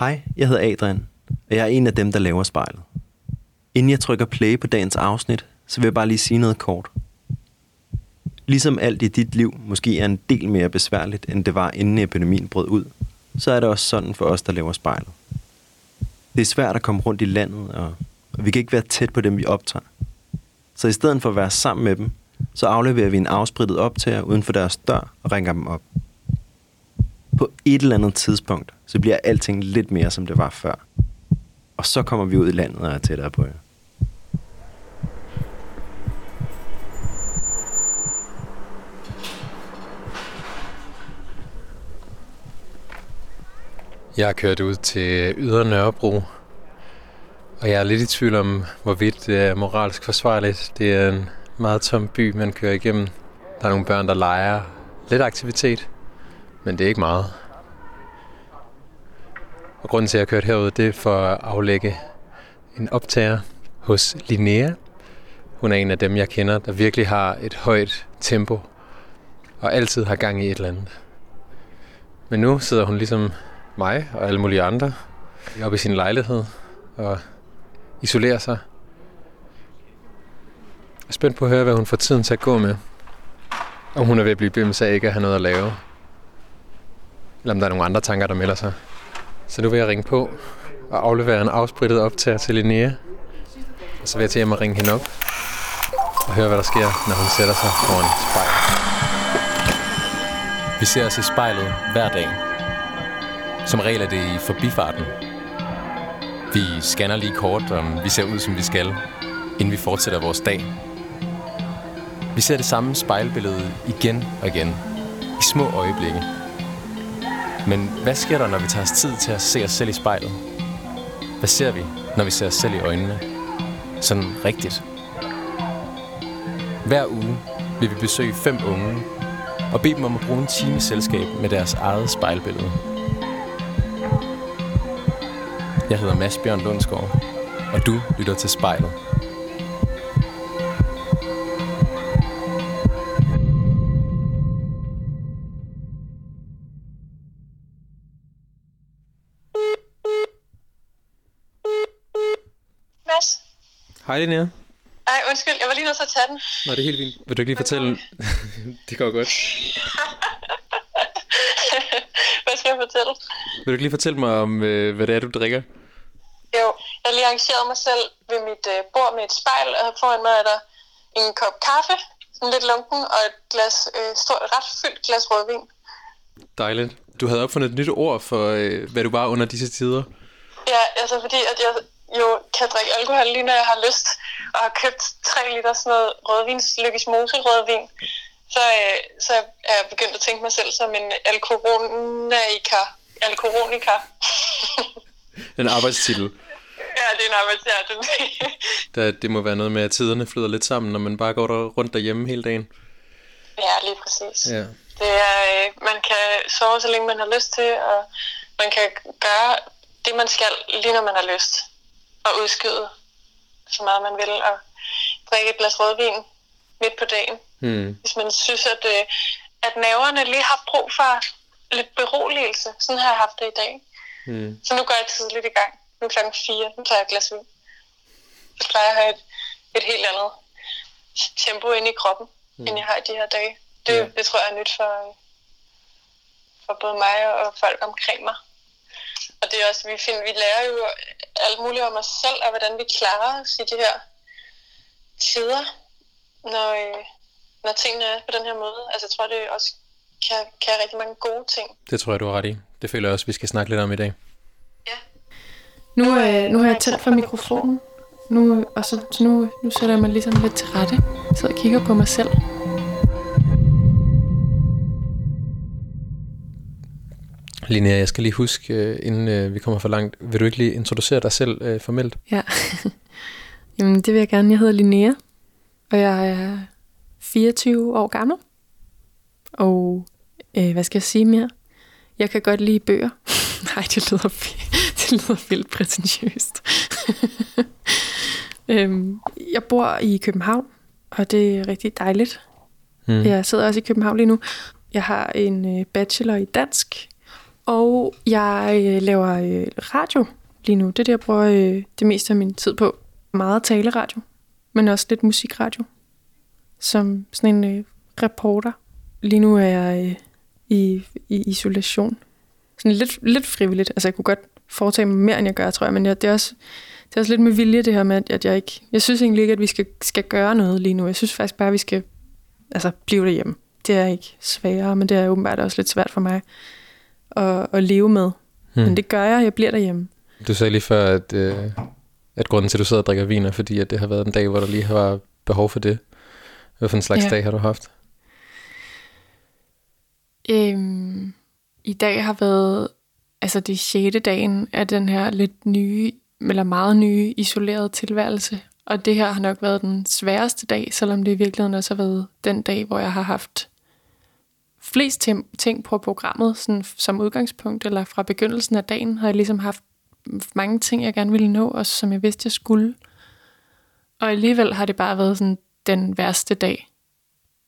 Hej, jeg hedder Adrian, og jeg er en af dem, der laver spejlet. Inden jeg trykker play på dagens afsnit, så vil jeg bare lige sige noget kort. Ligesom alt i dit liv måske er en del mere besværligt, end det var inden epidemien brød ud, så er det også sådan for os, der laver spejlet. Det er svært at komme rundt i landet, og vi kan ikke være tæt på dem, vi optager. Så i stedet for at være sammen med dem, så afleverer vi en afsprittet optager uden for deres dør og ringer dem op. På et eller andet tidspunkt, så bliver alting lidt mere, som det var før. Og så kommer vi ud i landet og er tættere på jer. Jeg har kørt ud til Yder Nørrebro, og jeg er lidt i tvivl om, hvorvidt det er moralsk forsvarligt. Det er en meget tom by, man kører igennem. Der er nogle børn, der leger. Lidt aktivitet, men det er ikke meget. Og grunden til, at jeg kørte kørt herud, det er for at aflægge en optager hos Linnea. Hun er en af dem, jeg kender, der virkelig har et højt tempo og altid har gang i et eller andet. Men nu sidder hun ligesom mig og alle mulige andre oppe i sin lejlighed og isolerer sig. Jeg er spændt på at høre, hvad hun får tiden til at gå med. Om hun er ved at blive bims af ikke at have noget at lave. Eller om der er nogle andre tanker, der melder sig. Så nu vil jeg ringe på og aflevere en afsprittet optager til Linnea. Og så vil jeg til at ringe hende op og høre, hvad der sker, når hun sætter sig foran spejl. Vi ser os i spejlet hver dag. Som regel er det i forbifarten. Vi scanner lige kort, om vi ser ud, som vi skal, inden vi fortsætter vores dag. Vi ser det samme spejlbillede igen og igen, i små øjeblikke. Men hvad sker der, når vi tager os tid til at se os selv i spejlet? Hvad ser vi, når vi ser os selv i øjnene? Sådan rigtigt. Hver uge vil vi besøge fem unge og bede dem om at bruge en time selskab med deres eget spejlbillede. Jeg hedder Mads Bjørn Lundsgaard, og du lytter til spejlet. Hej Linnea. Ej, undskyld, jeg var lige nødt til at tage den. Nå, det er helt fint. Vil du ikke lige fortælle... det går godt. Hvad skal jeg fortælle? Vil du ikke lige fortælle mig om, øh, hvad det er, du drikker? Jo, jeg har lige arrangeret mig selv ved mit øh, bord med et spejl, og foran mig er der en kop kaffe, sådan lidt lunken, og et glas, øh, stort, ret fyldt glas rødvin. Dejligt. Du havde opfundet et nyt ord for, øh, hvad du var under disse tider. Ja, altså fordi at jeg jo kan drikke alkohol lige når jeg har lyst, og har købt 3 liter sådan noget rødvins, Mose rødvin, så, øh, så er jeg begyndt at tænke mig selv som en alkoholiker. Alkoholiker. En arbejdstitel. ja, det er en arbejdsjert. Der, det må være noget med, at tiderne flyder lidt sammen, når man bare går der rundt derhjemme hele dagen. ja, lige præcis. Ja. Det er, øh, man kan sove så længe man har lyst til, og man kan gøre det, man skal, lige når man har lyst. Og udskyde så meget man vil, og drikke et glas rødvin midt på dagen. Hmm. Hvis man synes, at, øh, at nerverne lige har brug for lidt beroligelse. Sådan har jeg haft det i dag. Hmm. Så nu går jeg tidligt i gang. Nu er klokken 4, nu tager jeg et glas vin. Så plejer jeg at have et, et helt andet tempo ind i kroppen, mm. end jeg har i de her dage. Det, ja. det tror jeg er nyt for, for både mig og folk omkring mig. Og det er også, vi, finder, vi lærer jo alt muligt om os selv, og hvordan vi klarer os i de her tider, når, øh, når tingene er på den her måde. Altså jeg tror, det også kan, kan rigtig mange gode ting. Det tror jeg, du har ret i. Det føler jeg også, vi skal snakke lidt om i dag. Nu, øh, nu har jeg tændt for mikrofonen, nu, og så, så nu, nu sætter jeg mig ligesom lidt til rette. Jeg sidder og kigger på mig selv. Linnea, jeg skal lige huske, øh, inden øh, vi kommer for langt, vil du ikke lige introducere dig selv øh, formelt? Ja. Jamen, det vil jeg gerne. Jeg hedder Linnea, og jeg er 24 år gammel. Og øh, hvad skal jeg sige mere? Jeg kan godt lide bøger. Nej, det lyder, det lyder vildt prætentiøst. øhm, jeg bor i København, og det er rigtig dejligt. Hmm. Jeg sidder også i København lige nu. Jeg har en øh, bachelor i dansk, og jeg øh, laver øh, radio lige nu. Det er det, jeg bruger øh, det meste af min tid på. Meget taleradio, men også lidt musikradio. Som sådan en øh, reporter. Lige nu er jeg øh, i, i isolation. Sådan lidt, lidt frivilligt. Altså, jeg kunne godt foretage mig mere, end jeg gør, tror jeg. Men jeg, det, er også, det er også lidt med vilje, det her med, at jeg ikke... Jeg synes egentlig ikke, at vi skal, skal gøre noget lige nu. Jeg synes faktisk bare, at vi skal altså, blive derhjemme. Det er ikke sværere, men det er åbenbart også lidt svært for mig at, at leve med. Hmm. Men det gør jeg, jeg bliver derhjemme. Du sagde lige før, at, øh, at grunden til, at du sidder og drikker vin, er fordi, at det har været en dag, hvor der lige har behov for det. Hvad for en slags ja. dag har du haft? Øhm, I dag har været altså det sjette dagen af den her lidt nye, eller meget nye, isolerede tilværelse. Og det her har nok været den sværeste dag, selvom det i virkeligheden også har været den dag, hvor jeg har haft flest ting på programmet sådan som udgangspunkt, eller fra begyndelsen af dagen, har jeg ligesom haft mange ting, jeg gerne ville nå, og som jeg vidste, jeg skulle. Og alligevel har det bare været sådan den værste dag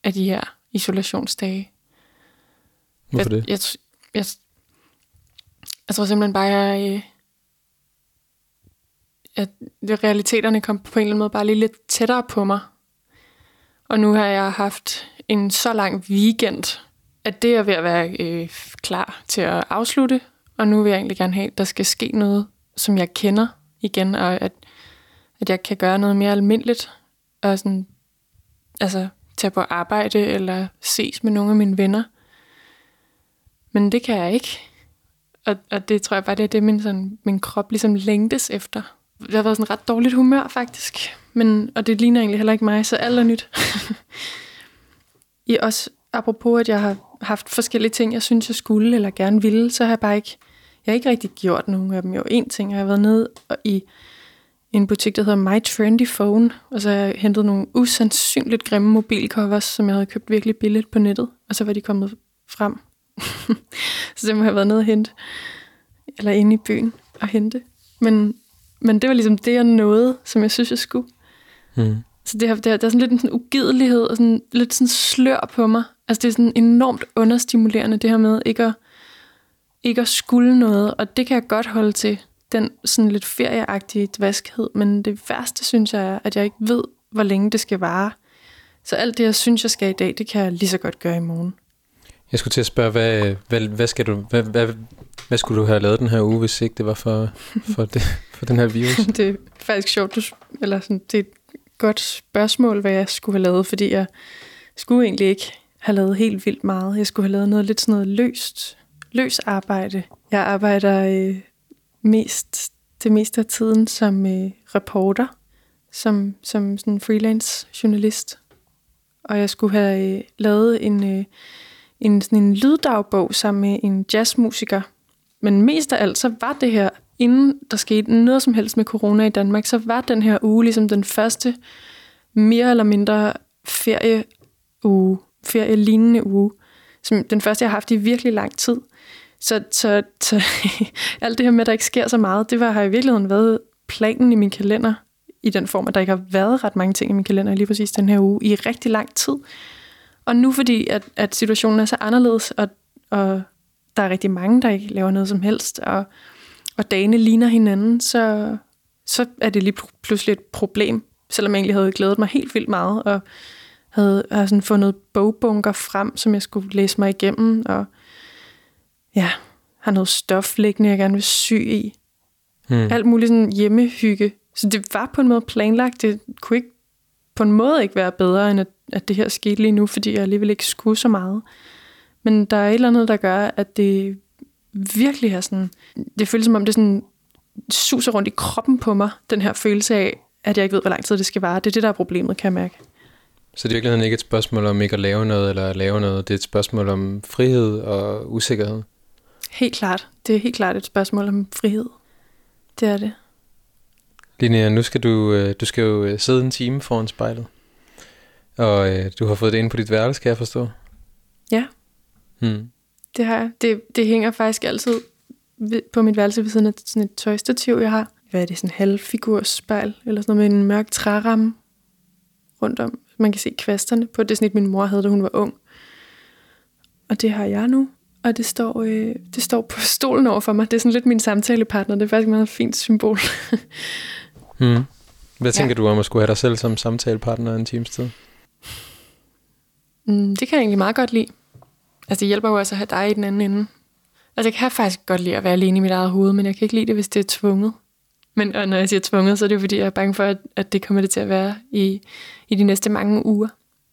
af de her isolationsdage. Hvorfor det? Jeg, jeg, jeg, jeg tror simpelthen bare, jeg, at realiteterne kom på en eller anden måde bare lige lidt tættere på mig. Og nu har jeg haft en så lang weekend, at det er ved at være øh, klar til at afslutte. Og nu vil jeg egentlig gerne have, at der skal ske noget, som jeg kender igen, og at, at jeg kan gøre noget mere almindeligt. Og sådan, altså, tage på arbejde eller ses med nogle af mine venner. Men det kan jeg ikke. Og, og det tror jeg bare, det er det, min, sådan, min krop ligesom længtes efter. Jeg har været sådan ret dårligt humør, faktisk. Men, og det ligner egentlig heller ikke mig, så alt er nyt. I også, apropos, at jeg har haft forskellige ting, jeg synes, jeg skulle eller gerne ville, så har jeg bare ikke, jeg har ikke rigtig gjort nogen af dem. Jo, en ting, jeg har været nede i en butik, der hedder My Trendy Phone, og så har jeg hentet nogle usandsynligt grimme mobilcovers, som jeg havde købt virkelig billigt på nettet, og så var de kommet frem. så det må have været nede at hente, eller inde i byen og hente. Men, men det var ligesom det, jeg nåede, som jeg synes, jeg skulle. Mm. Så det, har, det, har, der er sådan lidt en sådan ugidelighed og sådan, lidt sådan slør på mig. Altså det er sådan enormt understimulerende, det her med ikke at, ikke at skulle noget, og det kan jeg godt holde til, den sådan lidt ferieagtige dvaskhed, men det værste synes jeg er, at jeg ikke ved, hvor længe det skal vare. Så alt det, jeg synes, jeg skal i dag, det kan jeg lige så godt gøre i morgen. Jeg skulle til at spørge, hvad, hvad, hvad, skal du, hvad, hvad, hvad skulle du have lavet den her uge, hvis ikke det var for, for, det, for den her virus? det er faktisk sjovt, du, eller sådan, det er et godt spørgsmål, hvad jeg skulle have lavet, fordi jeg skulle egentlig ikke have lavet helt vildt meget. Jeg skulle have lavet noget lidt sådan noget løst, løs arbejde. Jeg arbejder øh, mest, det meste af tiden som øh, reporter, som, som sådan freelance journalist. Og jeg skulle have øh, lavet en, øh, en, sådan en lyddagbog sammen med en jazzmusiker. Men mest af alt, så var det her, inden der skete noget som helst med corona i Danmark, så var den her uge ligesom den første mere eller mindre ferieuge, ferielignende uge, som den første, jeg har haft i virkelig lang tid. Så, så, så alt det her med, at der ikke sker så meget, det var, har i virkeligheden været planen i min kalender, i den form, at der ikke har været ret mange ting i min kalender lige præcis den her uge, i rigtig lang tid. Og nu fordi, at, at situationen er så anderledes, og, og der er rigtig mange, der ikke laver noget som helst, og, og dagene ligner hinanden, så, så er det lige pludselig et problem, selvom jeg egentlig havde glædet mig helt vildt meget, og havde, havde sådan fundet bogbunker frem, som jeg skulle læse mig igennem, og ja, har noget stof liggende, jeg gerne vil sy i. Hmm. Alt muligt sådan hjemmehygge. Så det var på en måde planlagt. Det kunne ikke på en måde ikke være bedre, end at, at det her skete lige nu, fordi jeg alligevel ikke skulle så meget. Men der er et eller andet, der gør, at det virkelig er sådan... Det føles som om, det sådan suser rundt i kroppen på mig, den her følelse af, at jeg ikke ved, hvor lang tid det skal vare. Det er det, der er problemet, kan jeg mærke. Så det er virkelig ikke et spørgsmål om ikke at lave noget eller at lave noget. Det er et spørgsmål om frihed og usikkerhed. Helt klart. Det er helt klart et spørgsmål om frihed. Det er det. Linnea, nu skal du, øh, du skal jo øh, sidde en time foran spejlet. Og øh, du har fået det ind på dit værelse, kan jeg forstå? Ja. Hmm. Det har jeg. Det, det hænger faktisk altid på mit værelse ved siden af sådan et tøjstativ, jeg har. Hvad er det? Sådan en halvfigurspejl, eller sådan noget med en mørk træramme rundt om. Man kan se kvasterne på. Det er sådan et, min mor havde, da hun var ung. Og det har jeg nu. og det står, øh, det står på stolen over for mig. Det er sådan lidt min samtalepartner. Det er faktisk et meget fint symbol. hmm. Hvad tænker ja. du om at skulle have dig selv som samtalepartner en times tid? Mm, det kan jeg egentlig meget godt lide. Altså, det hjælper jo også at have dig i den anden ende. Altså, jeg kan faktisk godt lide at være alene i mit eget hoved, men jeg kan ikke lide det, hvis det er tvunget. Men og når jeg siger tvunget, så er det jo fordi, jeg er bange for, at, at det kommer det til at være i, i de næste mange uger.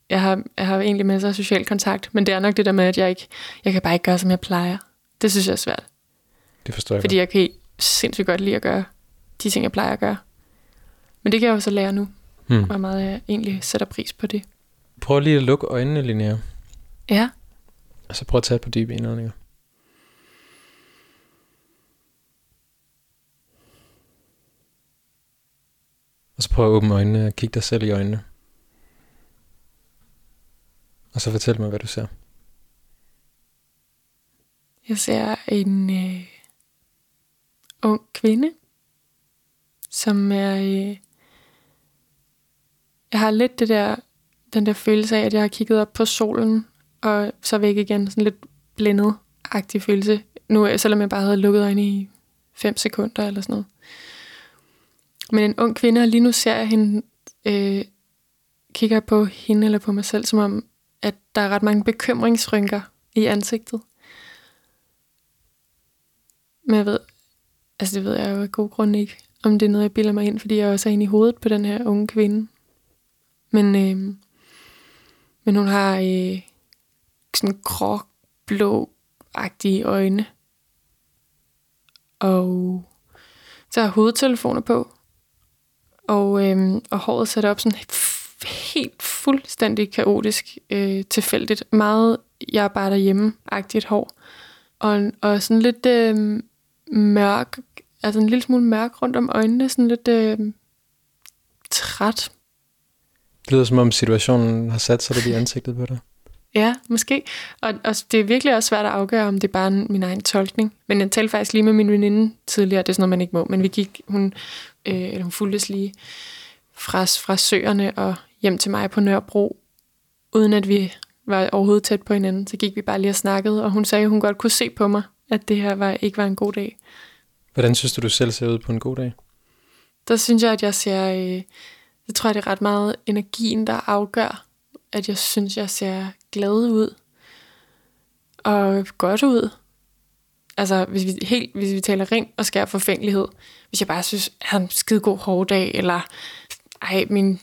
Jeg har, jeg har egentlig masser af social kontakt, men det er nok det der med, at jeg ikke, jeg kan bare ikke gøre, som jeg plejer. Det synes jeg er svært. Det forstår jeg Fordi jeg kan sindssygt godt lide at gøre de ting, jeg plejer at gøre. Men det kan jeg jo så lære nu, hmm. hvor meget jeg egentlig sætter pris på det. Prøv lige at lukke øjnene, Linnea. Ja. Og så prøv at tage par dybe indåndinger. Og så prøv at åbne øjnene og kigge dig selv i øjnene. Og så fortæl mig, hvad du ser. Jeg ser en øh, ung kvinde, som er... Øh, jeg har lidt det der, den der følelse af, at jeg har kigget op på solen, og så væk igen. Sådan lidt blændet-agtig følelse. Nu, selvom jeg bare havde lukket øjnene i 5 sekunder eller sådan noget. Men en ung kvinde, og lige nu ser jeg hende, øh, kigger på hende eller på mig selv, som om, at der er ret mange bekymringsrynker i ansigtet. Men jeg ved, altså det ved jeg jo af god grund ikke, om det er noget, jeg bilder mig ind, fordi jeg også er inde i hovedet på den her unge kvinde. Men, øh, men hun har øh, sådan gråblå-agtige øjne. Og så har hovedtelefoner på. Og, øhm, og håret sat op sådan helt fuldstændig kaotisk øh, tilfældigt. Meget jeg er bare derhjemme-agtigt hår. Og, og sådan lidt øh, mørk, altså en lille smule mørk rundt om øjnene, sådan lidt øh, træt. Det lyder som om situationen har sat sig lidt i ansigtet på dig. Ja, måske. Og, og det er virkelig også svært at afgøre, om det er bare min egen tolkning. Men jeg talte faktisk lige med min veninde tidligere, det er sådan noget, man ikke må, men vi gik, hun, øh, eller hun fulgtes lige fra, fra søerne og hjem til mig på Nørrebro, uden at vi var overhovedet tæt på hinanden. Så gik vi bare lige og snakkede, og hun sagde, at hun godt kunne se på mig, at det her var, ikke var en god dag. Hvordan synes du, du selv ser ud på en god dag? Der synes jeg, at jeg ser... Øh, jeg tror, det er ret meget energien, der afgør, at jeg synes, jeg ser glad ud. Og godt ud. Altså, hvis vi, helt, hvis vi taler rent og skær forfængelighed. Hvis jeg bare synes, at jeg har en skide god hårdag, eller ej, min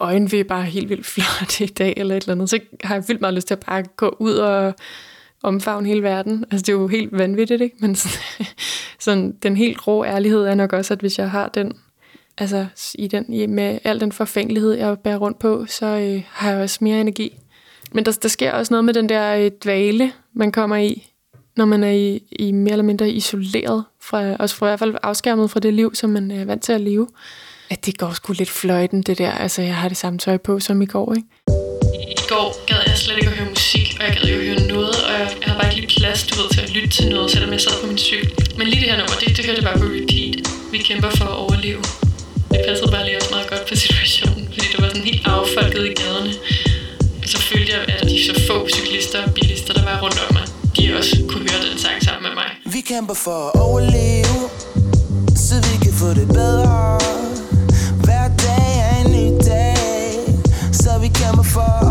øjne vil bare helt vildt flot i dag, eller et eller andet, så har jeg vildt meget lyst til at bare gå ud og omfavne hele verden. Altså, det er jo helt vanvittigt, ikke? Men sådan, sådan, den helt rå ærlighed er nok også, at hvis jeg har den altså i den, med al den forfængelighed, jeg bærer rundt på, så øh, har jeg også mere energi. Men der, der sker også noget med den der øh, dvale, man kommer i, når man er i, i mere eller mindre isoleret, fra, også fra, i hvert fald afskærmet fra det liv, som man øh, er vant til at leve. At det går sgu lidt fløjten, det der. Altså, jeg har det samme tøj på som i går, ikke? I går gad jeg slet ikke at høre musik, og jeg gad ikke at høre noget, og jeg, jeg havde bare ikke lige plads, du ved, til at lytte til noget, selvom jeg sad på min cykel. Men lige det her nummer, det, det hørte jeg bare på repeat. Vi kæmper for at overleve det passede bare lige også meget godt på situationen, fordi det var sådan helt affolket i gaderne. Følte jeg, at de så få cyklister og bilister, der var rundt om mig, de også kunne høre den sang sammen med mig. Vi kæmper for at overleve, så vi kan få det bedre. Hver dag er en ny dag, så vi kæmper for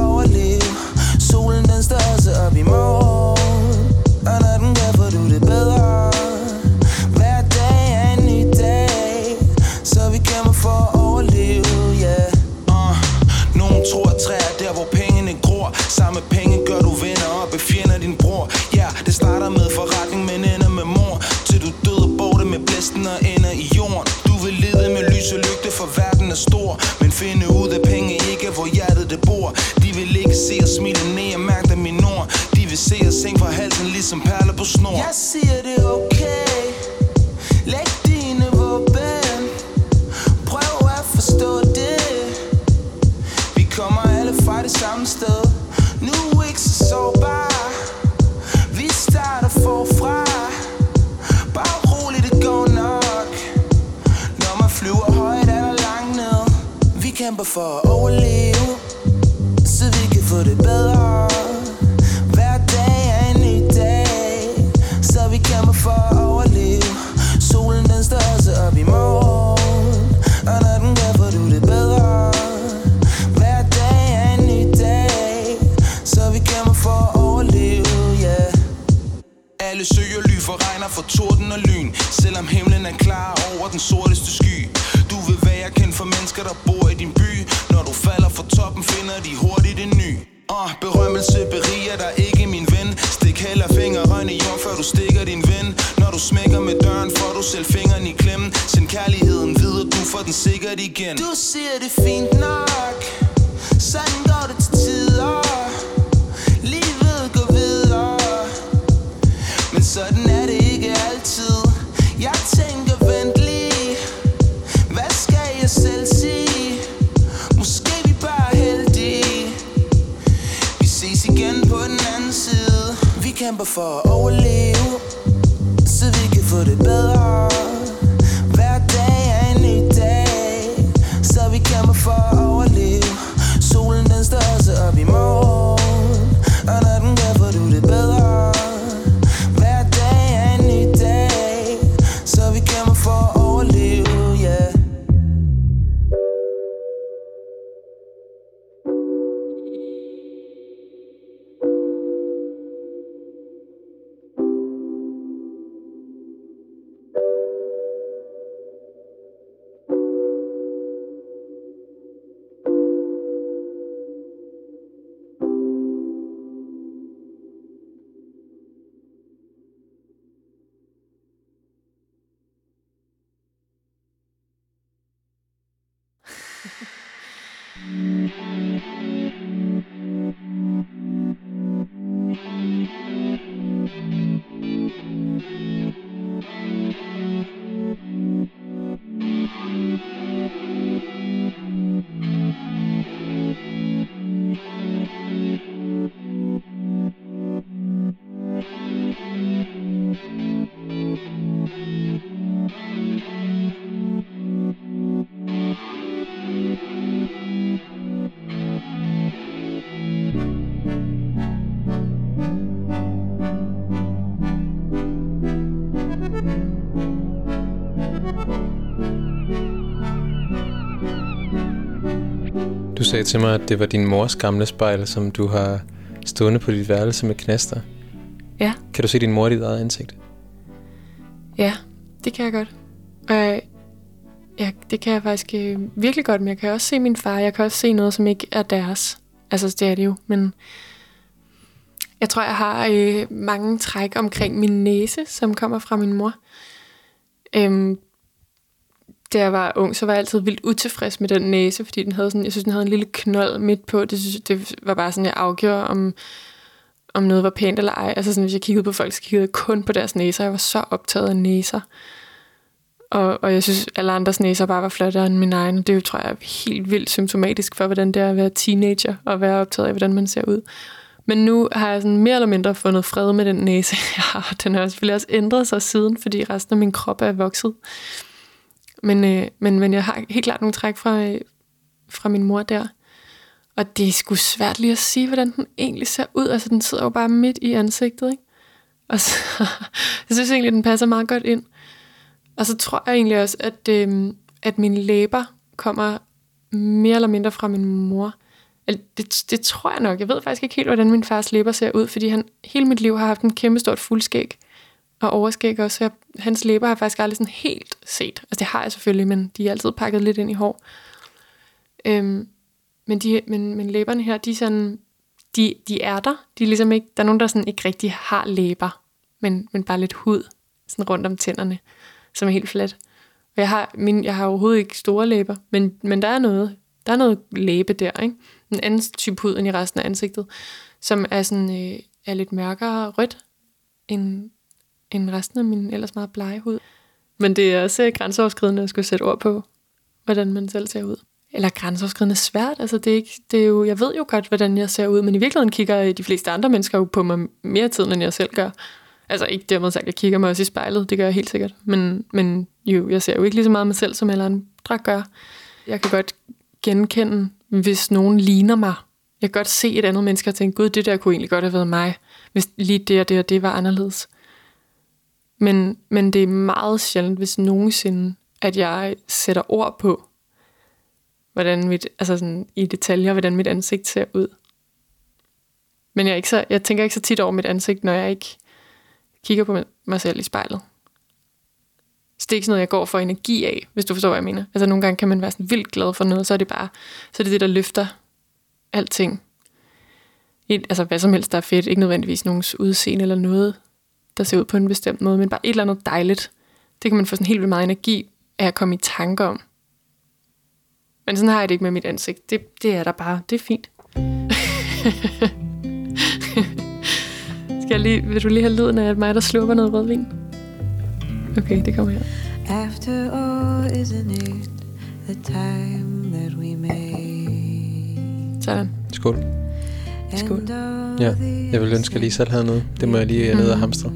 Uh, berømmelse beriger dig ikke min ven. Stik heller fingrene i jord, før du stikker din ven. Når du smækker med døren, får du selv fingeren i klem. Send kærligheden videre, du får den sikkert igen. Du siger det fint nok. Sådan går det for at overleve Så vi kan få det bedre. Sagde til mig, at det var din mors gamle spejl, som du har stående på dit værelse med knaster. Ja. Kan du se din mor i dit eget ansigt? Ja, det kan jeg godt. Og ja, det kan jeg faktisk øh, virkelig godt, men jeg kan også se min far. Jeg kan også se noget, som ikke er deres. Altså, det er det jo, men jeg tror, jeg har øh, mange træk omkring min næse, som kommer fra min mor. Øhm, da jeg var ung, så var jeg altid vildt utilfreds med den næse, fordi den havde sådan, jeg synes, den havde en lille knold midt på. Det, synes, det var bare sådan, jeg afgjorde, om, om noget var pænt eller ej. Altså sådan, hvis jeg kiggede på folk, så kiggede jeg kun på deres næser. Jeg var så optaget af næser. Og, og jeg synes, alle andres næser bare var flottere end min egen. Det er jo, tror jeg, er helt vildt symptomatisk for, hvordan det er at være teenager og være optaget af, hvordan man ser ud. Men nu har jeg sådan mere eller mindre fundet fred med den næse, jeg har. Den har selvfølgelig også ændret sig siden, fordi resten af min krop er vokset. Men, øh, men, men jeg har helt klart nogle træk fra, øh, fra min mor der. Og det er sgu svært lige at sige, hvordan den egentlig ser ud. Altså, den sidder jo bare midt i ansigtet, ikke? Og så, jeg synes egentlig, den passer meget godt ind. Og så tror jeg egentlig også, at, øh, at mine læber kommer mere eller mindre fra min mor. Eller, Det, det tror jeg nok. Jeg ved faktisk ikke helt, hvordan min fars læber ser ud, fordi han hele mit liv har haft en kæmpe stort fuldskæg og overskæg også. Jeg, hans læber har jeg faktisk aldrig sådan helt set. Altså det har jeg selvfølgelig, men de er altid pakket lidt ind i hår. Øhm, men, de, men, men læberne her, de er sådan, de, de er der. De er ligesom ikke, der er nogen, der sådan ikke rigtig har læber, men, men bare lidt hud sådan rundt om tænderne, som er helt flat. Og jeg har, min, jeg har overhovedet ikke store læber, men, men der er noget, der er noget læbe der, ikke? En anden type hud end i resten af ansigtet, som er sådan, øh, er lidt mørkere rødt end, end resten af min ellers meget blege hud. Men det er også øh, grænseoverskridende at skulle sætte ord på, hvordan man selv ser ud. Eller grænseoverskridende svært. Altså det er ikke, det er jo, jeg ved jo godt, hvordan jeg ser ud, men i virkeligheden kigger øh, de fleste andre mennesker jo på mig mere tid, end jeg selv gør. Altså ikke dermed sagt, at jeg kigger mig også i spejlet, det gør jeg helt sikkert. Men, men jo, jeg ser jo ikke lige så meget mig selv, som alle andre gør. Jeg kan godt genkende, hvis nogen ligner mig. Jeg kan godt se et andet menneske og tænke, gud, det der kunne egentlig godt have været mig, hvis lige det og det og det var anderledes. Men, men det er meget sjældent, hvis nogensinde, at jeg sætter ord på, hvordan mit, altså sådan i detaljer, hvordan mit ansigt ser ud. Men jeg, er ikke så, jeg tænker ikke så tit over mit ansigt, når jeg ikke kigger på mig selv i spejlet. Så det er ikke sådan noget, jeg går for energi af, hvis du forstår, hvad jeg mener. Altså nogle gange kan man være sådan vildt glad for noget, så er det bare, så er det det, der løfter alting. Et, altså hvad som helst, der er fedt. Ikke nødvendigvis nogens udseende eller noget, der ser ud på en bestemt måde, men bare et eller andet dejligt. Det kan man få sådan helt vildt meget energi af at komme i tanker om. Men sådan har jeg det ikke med mit ansigt. Det, det er der bare. Det er fint. Skal jeg lige, vil du lige have lyden af mig, der slupper noget rødvin? Okay, det kommer her. After all, isn't it the time that we made? Sådan. Skål. Skål. Ja, jeg vil ønske, at jeg lige selv havde noget. Det må jeg lige ned og hamstre.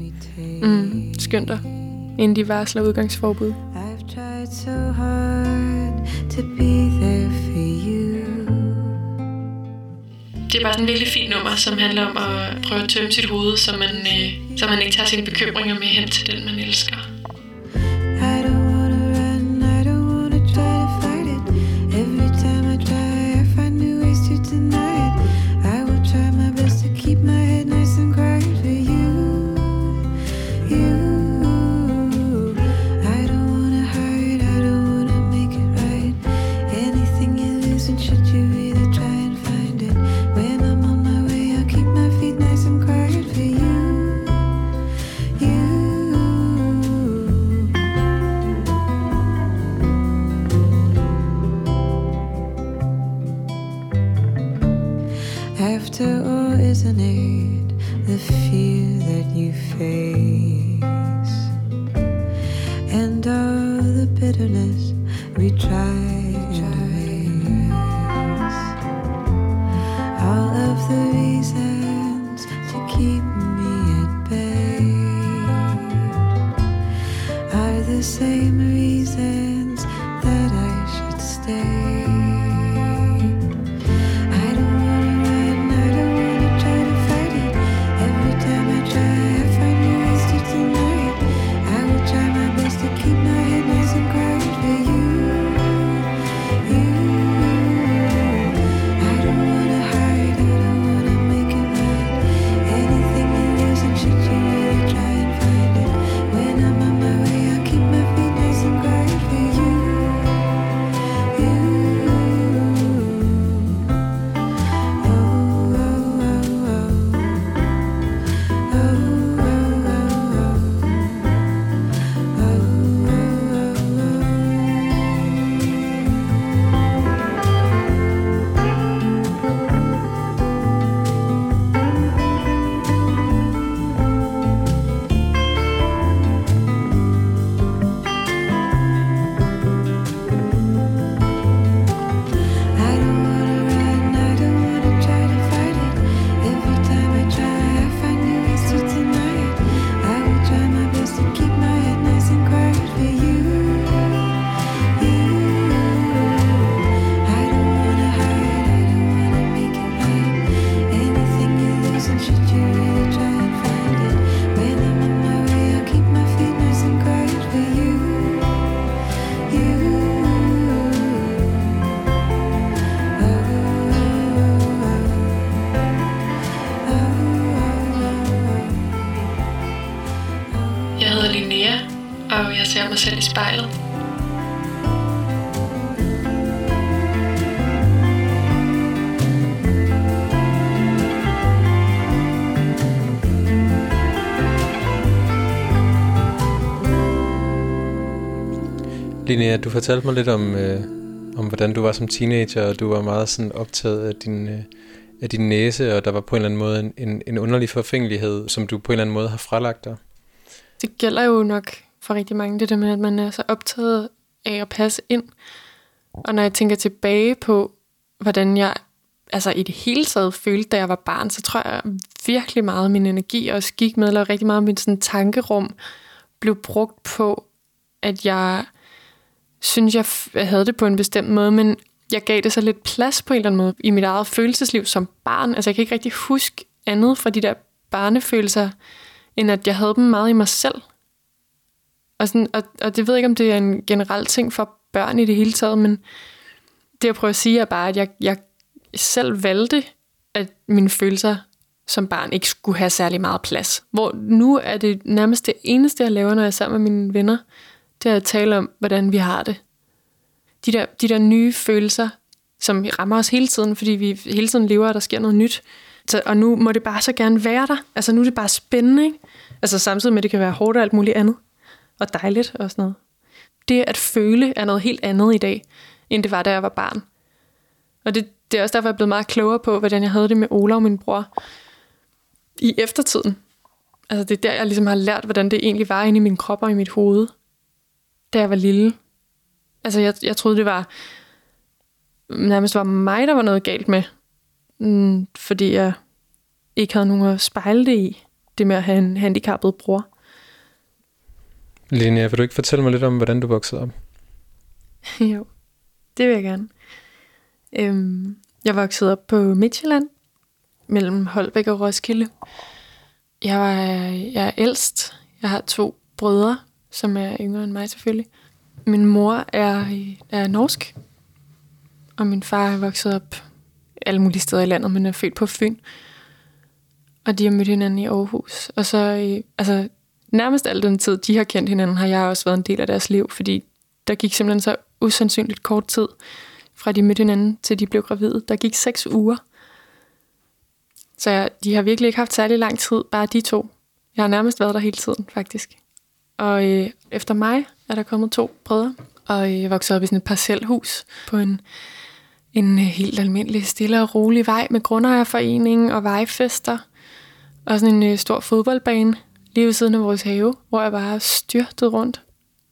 Mm, skynd dig, inden de varsler udgangsforbud. I've tried so hard to be there for you. Det er bare sådan en virkelig fin nummer, som handler om at prøve at tømme sit hoved, så man, øh, så man ikke tager sine bekymringer med hen til den, man elsker. Jeg ser mig selv i spejlet. Linnea, du fortalte mig lidt om, øh, om hvordan du var som teenager, og du var meget sådan optaget af din, øh, af din næse, og der var på en eller anden måde en, en, en underlig forfængelighed, som du på en eller anden måde har fralagt dig. Det gælder jo nok for rigtig mange, det der med, at man er så optaget af at passe ind. Og når jeg tænker tilbage på, hvordan jeg altså i det hele taget følte, da jeg var barn, så tror jeg virkelig meget af min energi også gik med, eller rigtig meget af min sådan, tankerum blev brugt på, at jeg synes, jeg f- jeg havde det på en bestemt måde, men jeg gav det så lidt plads på en eller anden måde i mit eget følelsesliv som barn. Altså jeg kan ikke rigtig huske andet fra de der barnefølelser, end at jeg havde dem meget i mig selv. Og, sådan, og, og det ved jeg ikke, om det er en generel ting for børn i det hele taget, men det jeg prøver at sige er bare, at jeg, jeg selv valgte, at mine følelser som barn ikke skulle have særlig meget plads. Hvor nu er det nærmest det eneste, jeg laver, når jeg er sammen med mine venner, det er at tale om, hvordan vi har det. De der, de der nye følelser, som rammer os hele tiden, fordi vi hele tiden lever, og der sker noget nyt. Så, og nu må det bare så gerne være der. Altså nu er det bare spændende, ikke? Altså samtidig med, at det kan være hårdt og alt muligt andet. Og dejligt og sådan noget. Det at føle er noget helt andet i dag, end det var, da jeg var barn. Og det, det er også derfor, jeg er blevet meget klogere på, hvordan jeg havde det med Ola og min bror i eftertiden. Altså det er der, jeg ligesom har lært, hvordan det egentlig var inde i min krop og i mit hoved, da jeg var lille. Altså jeg, jeg troede, det var nærmest var mig, der var noget galt med. Mm, fordi jeg ikke havde nogen at spejle det i. Det med at have en handicappet bror. Linnea, vil du ikke fortælle mig lidt om, hvordan du voksede op? jo, det vil jeg gerne. Øhm, jeg voksede op på Midtjylland, mellem Holbæk og Roskilde. Jeg, var, jeg er ældst. Jeg har to brødre, som er yngre end mig selvfølgelig. Min mor er, er norsk, og min far er vokset op alle mulige steder i landet, men er født på Fyn. Og de har mødt hinanden i Aarhus. Og så, øh, altså, nærmest al den tid, de har kendt hinanden, har jeg også været en del af deres liv, fordi der gik simpelthen så usandsynligt kort tid, fra de mødte hinanden til de blev gravide. Der gik seks uger. Så jeg, de har virkelig ikke haft særlig lang tid, bare de to. Jeg har nærmest været der hele tiden, faktisk. Og øh, efter mig er der kommet to brødre, og øh, jeg voksede op i sådan et parcelhus på en, en øh, helt almindelig, stille og rolig vej med grundejerforening og vejfester. Og sådan en øh, stor fodboldbane lige ved siden af vores have, hvor jeg bare styrtede rundt.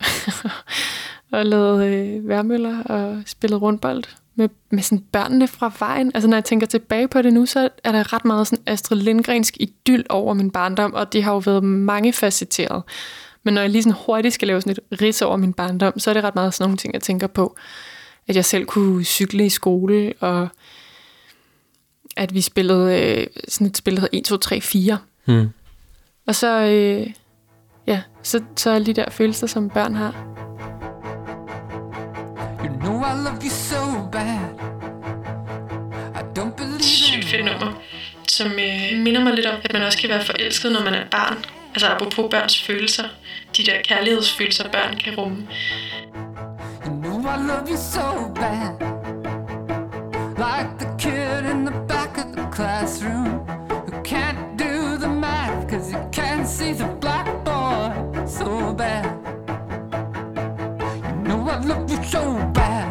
og lavede øh, værmøller og spillede rundbold med, med sådan børnene fra vejen. Altså når jeg tænker tilbage på det nu, så er der ret meget sådan Astrid Lindgrensk idyll over min barndom, og det har jo været mange facetteret. Men når jeg lige sådan hurtigt skal lave sådan et ris over min barndom, så er det ret meget sådan nogle ting, jeg tænker på. At jeg selv kunne cykle i skole, og at vi spillede øh, sådan et spil, der hedder 1, 2, 3, 4. Hmm. Og så, øh, ja, så, så alle de der følelser, som børn har. You know I love you so bad. I don't believe Sygt fedt nummer, som øh, minder mig lidt om, at man også kan være forelsket, når man er barn. Altså apropos børns følelser. De der kærlighedsfølelser, børn kan rumme. You know I love you so bad. Like bad. You know I love you so bad.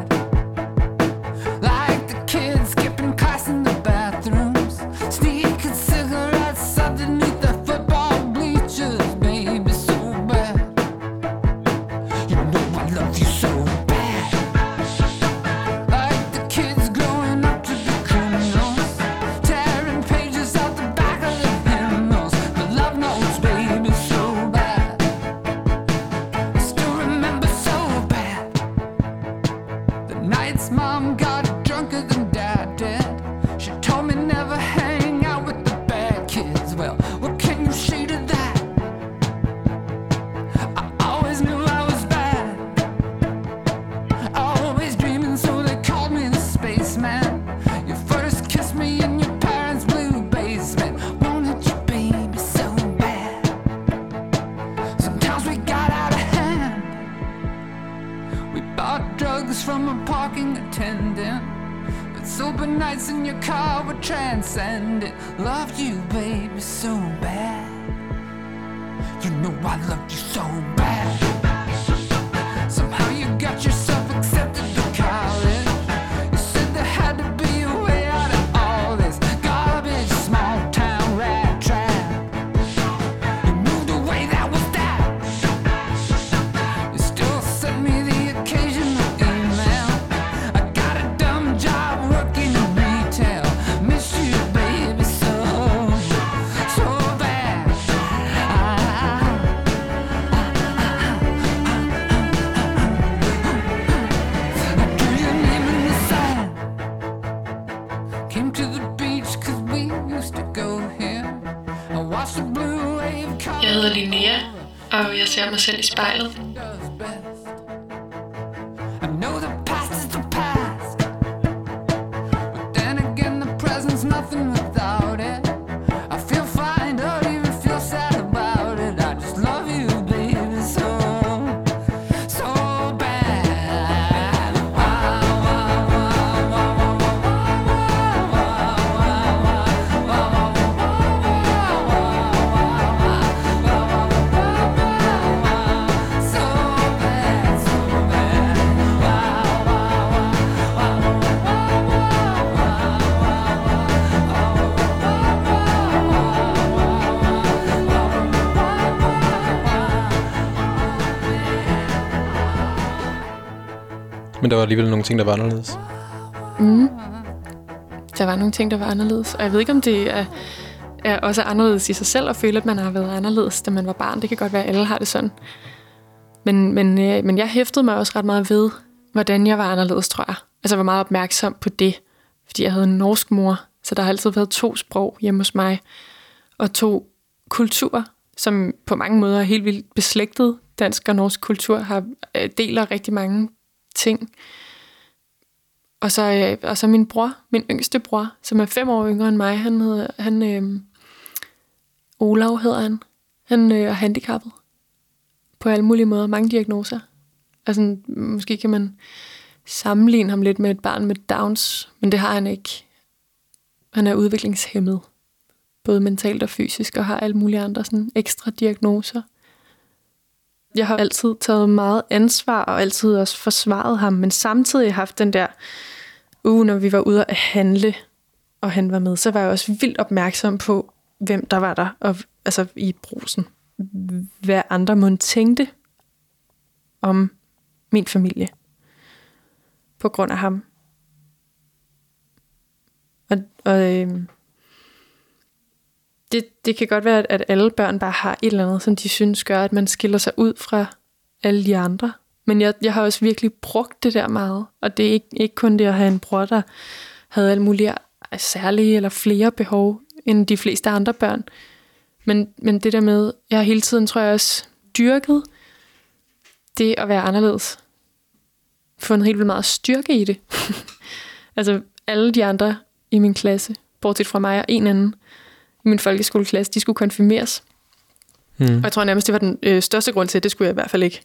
Transcendent. Loved you, baby, so bad. You know I loved you so bad. Mig selv i spejlet. Men der var alligevel nogle ting, der var anderledes. Mm. Der var nogle ting, der var anderledes. Og jeg ved ikke, om det er, er også anderledes i sig selv at føle, at man har været anderledes, da man var barn. Det kan godt være, at alle har det sådan. Men, men, øh, men jeg hæftede mig også ret meget ved, hvordan jeg var anderledes, tror jeg. Altså, jeg var meget opmærksom på det, fordi jeg havde en norsk mor, så der har altid været to sprog hjemme hos mig, og to kulturer, som på mange måder er helt vildt beslægtet. Dansk og norsk kultur har, øh, deler rigtig mange ting. Og så, øh, og så min bror, min yngste bror, som er fem år yngre end mig, han hedder, han, øh, Olav hedder han. Han øh, er handicappet på alle mulige måder, mange diagnoser. Altså, måske kan man sammenligne ham lidt med et barn med Downs, men det har han ikke. Han er udviklingshemmet, både mentalt og fysisk, og har alle mulige andre sådan ekstra diagnoser. Jeg har altid taget meget ansvar, og altid også forsvaret ham, men samtidig haft den der uge, når vi var ude at handle, og han var med, så var jeg også vildt opmærksom på, hvem der var der, og, altså i brusen. Hvad andre må tænkte om min familie på grund af ham. Og, og øh, det, det kan godt være, at alle børn bare har et eller andet, som de synes gør, at man skiller sig ud fra alle de andre. Men jeg, jeg har også virkelig brugt det der meget. Og det er ikke, ikke kun det at have en bror, der havde alle mulige særlige eller flere behov end de fleste andre børn. Men, men det der med, jeg har hele tiden, tror jeg også, dyrket det at være anderledes. Fundet helt vildt meget styrke i det. altså alle de andre i min klasse, bortset fra mig og en anden min folkeskoleklasse, de skulle konfirmeres. Mm. Og jeg tror nærmest, det var den øh, største grund til, at det skulle jeg i hvert fald ikke.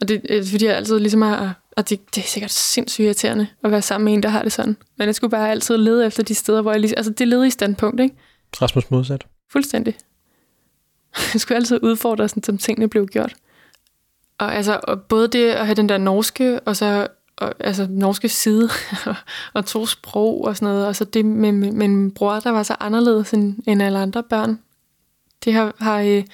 Og det er fordi, jeg altid ligesom har... Og det, det er sikkert sindssygt irriterende at være sammen med en, der har det sådan. Men jeg skulle bare altid lede efter de steder, hvor jeg lige... Altså, det leder i standpunkt, ikke? Rasmus modsat. Fuldstændig. Jeg skulle altid udfordre, sådan, som tingene blev gjort. Og altså, og både det at have den der norske, og så og, altså norske side, og to sprog og sådan noget, og så det med, med, med min bror, der var så anderledes end, end alle andre børn. Det har, har øh,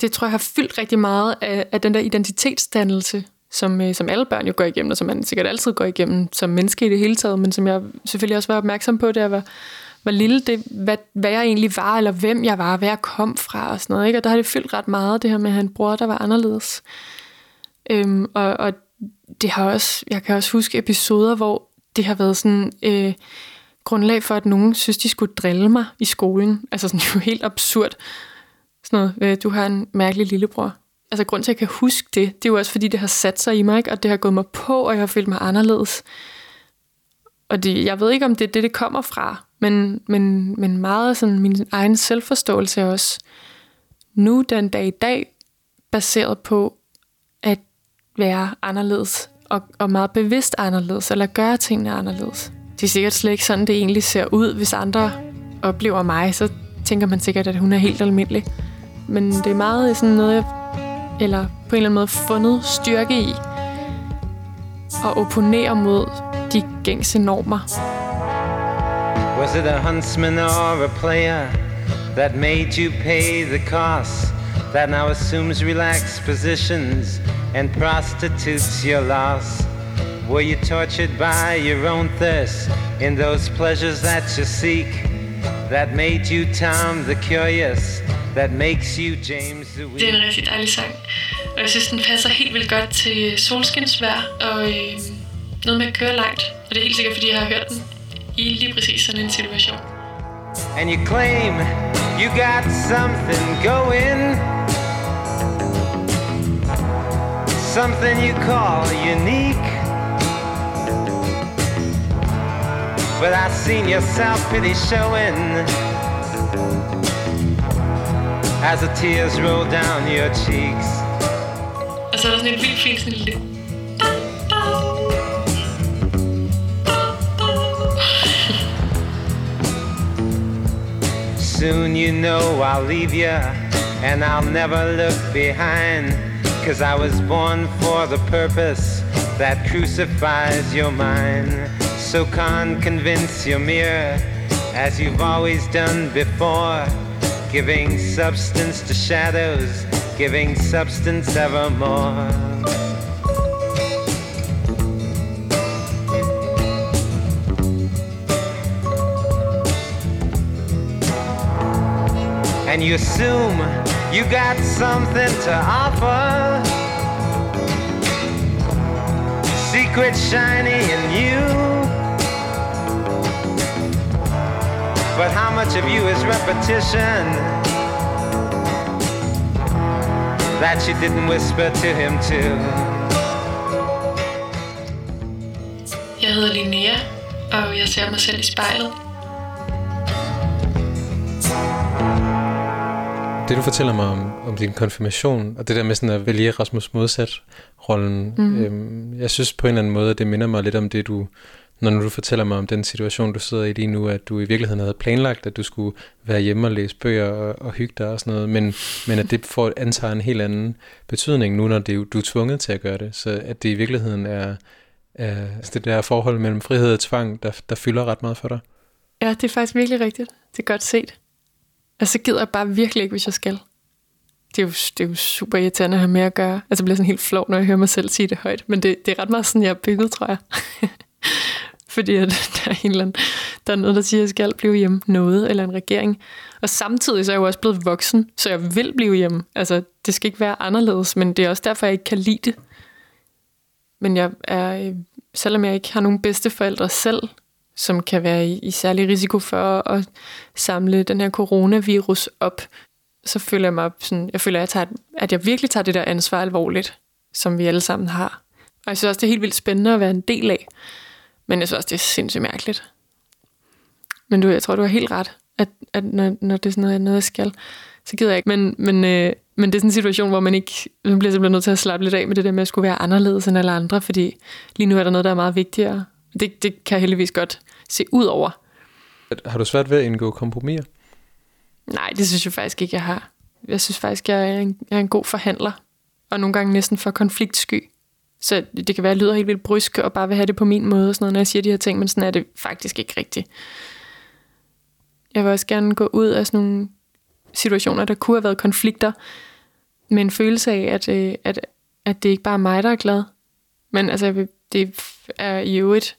det tror jeg har fyldt rigtig meget af, af den der identitetsdannelse, som, øh, som alle børn jo går igennem, og som man sikkert altid går igennem som menneske i det hele taget, men som jeg selvfølgelig også var opmærksom på, da jeg var, var lille, det, hvad, hvad jeg egentlig var, eller hvem jeg var, hvad jeg kom fra og sådan noget. Ikke? Og der har det fyldt ret meget, det her med at have en bror, der var anderledes. Øhm, og, og det har også, jeg kan også huske episoder, hvor det har været sådan øh, grundlag for, at nogen synes, de skulle drille mig i skolen. Altså sådan jo helt absurd. Sådan noget, øh, du har en mærkelig lillebror. Altså grund til, at jeg kan huske det, det er jo også, fordi det har sat sig i mig, ikke? og det har gået mig på, og jeg har følt mig anderledes. Og det, jeg ved ikke, om det er det, det kommer fra, men, men, men meget sådan min egen selvforståelse er også nu den dag i dag, baseret på være anderledes, og, og meget bevidst anderledes, eller gøre tingene anderledes. Det er sikkert slet ikke sådan, det egentlig ser ud, hvis andre oplever mig, så tænker man sikkert, at hun er helt almindelig. Men det er meget sådan noget, jeg, eller på en eller anden måde fundet styrke i, at opponere mod de gængse normer. Was it a huntsman or a player that made you pay the cost? That now assumes relaxed positions and prostitutes your loss? Were you tortured by your own thirst in those pleasures that you seek? That made you Tom the Curious, that makes you James the Weak. Det er en rigtig dejlig sang. Og jeg synes, den passer helt vildt godt til solskinsvær og øh, noget med at køre langt. Og det er helt sikkert, fordi jeg har hørt den i lige præcis sådan en situation. And you claim you got something going. Something you call unique. But I've seen your self-pity showing As the tears roll down your cheeks Og så der sådan et vildt fint sådan en lille... Soon you know I'll leave you and I'll never look behind. Cause I was born for the purpose that crucifies your mind. So can't convince your mirror, as you've always done before. Giving substance to shadows, giving substance evermore. and you assume you got something to offer. Secret shiny in you. But how much of you is repetition that you didn't whisper to him too? Jeg hedder Linnea, og jeg ser mig selv i spejlet. Det du fortæller mig om, om din konfirmation, og det der med sådan at vælge Rasmus modsat rollen, mm. øhm, jeg synes på en eller anden måde, at det minder mig lidt om det, du, når du fortæller mig om den situation, du sidder i lige nu, at du i virkeligheden havde planlagt, at du skulle være hjemme og læse bøger og, og hygge dig og sådan noget, men, men at det får antager en helt anden betydning nu, når det, du er tvunget til at gøre det, så at det i virkeligheden er, er det der forhold mellem frihed og tvang, der, der fylder ret meget for dig. Ja, det er faktisk virkelig rigtigt. Det er godt set. Altså, så gider jeg bare virkelig ikke, hvis jeg skal. Det er jo, det er jo super irriterende at have med at gøre. Altså, jeg bliver sådan helt flov, når jeg hører mig selv sige det højt. Men det, det er ret meget sådan, jeg er bygget, tror jeg. Fordi at der, er en eller anden, der er noget, der siger, at jeg skal blive hjemme noget, eller en regering. Og samtidig så er jeg jo også blevet voksen, så jeg vil blive hjemme. Altså, det skal ikke være anderledes, men det er også derfor, jeg ikke kan lide det. Men jeg er, øh, selvom jeg ikke har nogen bedsteforældre selv, som kan være i, i særlig risiko for at samle den her coronavirus op, så føler jeg mig sådan, jeg føler, at jeg, tager, at jeg virkelig tager det der ansvar alvorligt, som vi alle sammen har. Og jeg synes også, det er helt vildt spændende at være en del af. Men jeg synes også, det er sindssygt mærkeligt. Men du, jeg tror, du har helt ret, at, at når, når det er sådan noget, noget, jeg skal, så gider jeg ikke. Men, men, øh, men det er sådan en situation, hvor man ikke man bliver simpelthen nødt til at slappe lidt af med det der med at skulle være anderledes end alle andre, fordi lige nu er der noget, der er meget vigtigere. Det, det kan jeg heldigvis godt se ud over. Har du svært ved at indgå kompromiser? Nej, det synes jeg faktisk ikke, jeg har. Jeg synes faktisk, jeg er en, jeg er en god forhandler, og nogle gange næsten for konfliktsky. Så det kan være, at jeg lyder helt vildt brysk og bare vil have det på min måde, og sådan noget, når jeg siger de her ting, men sådan er det faktisk ikke rigtigt. Jeg vil også gerne gå ud af sådan nogle situationer, der kunne have været konflikter, med en følelse af, at, øh, at, at det ikke bare er mig, der er glad. Men altså, jeg vil, det er i øvrigt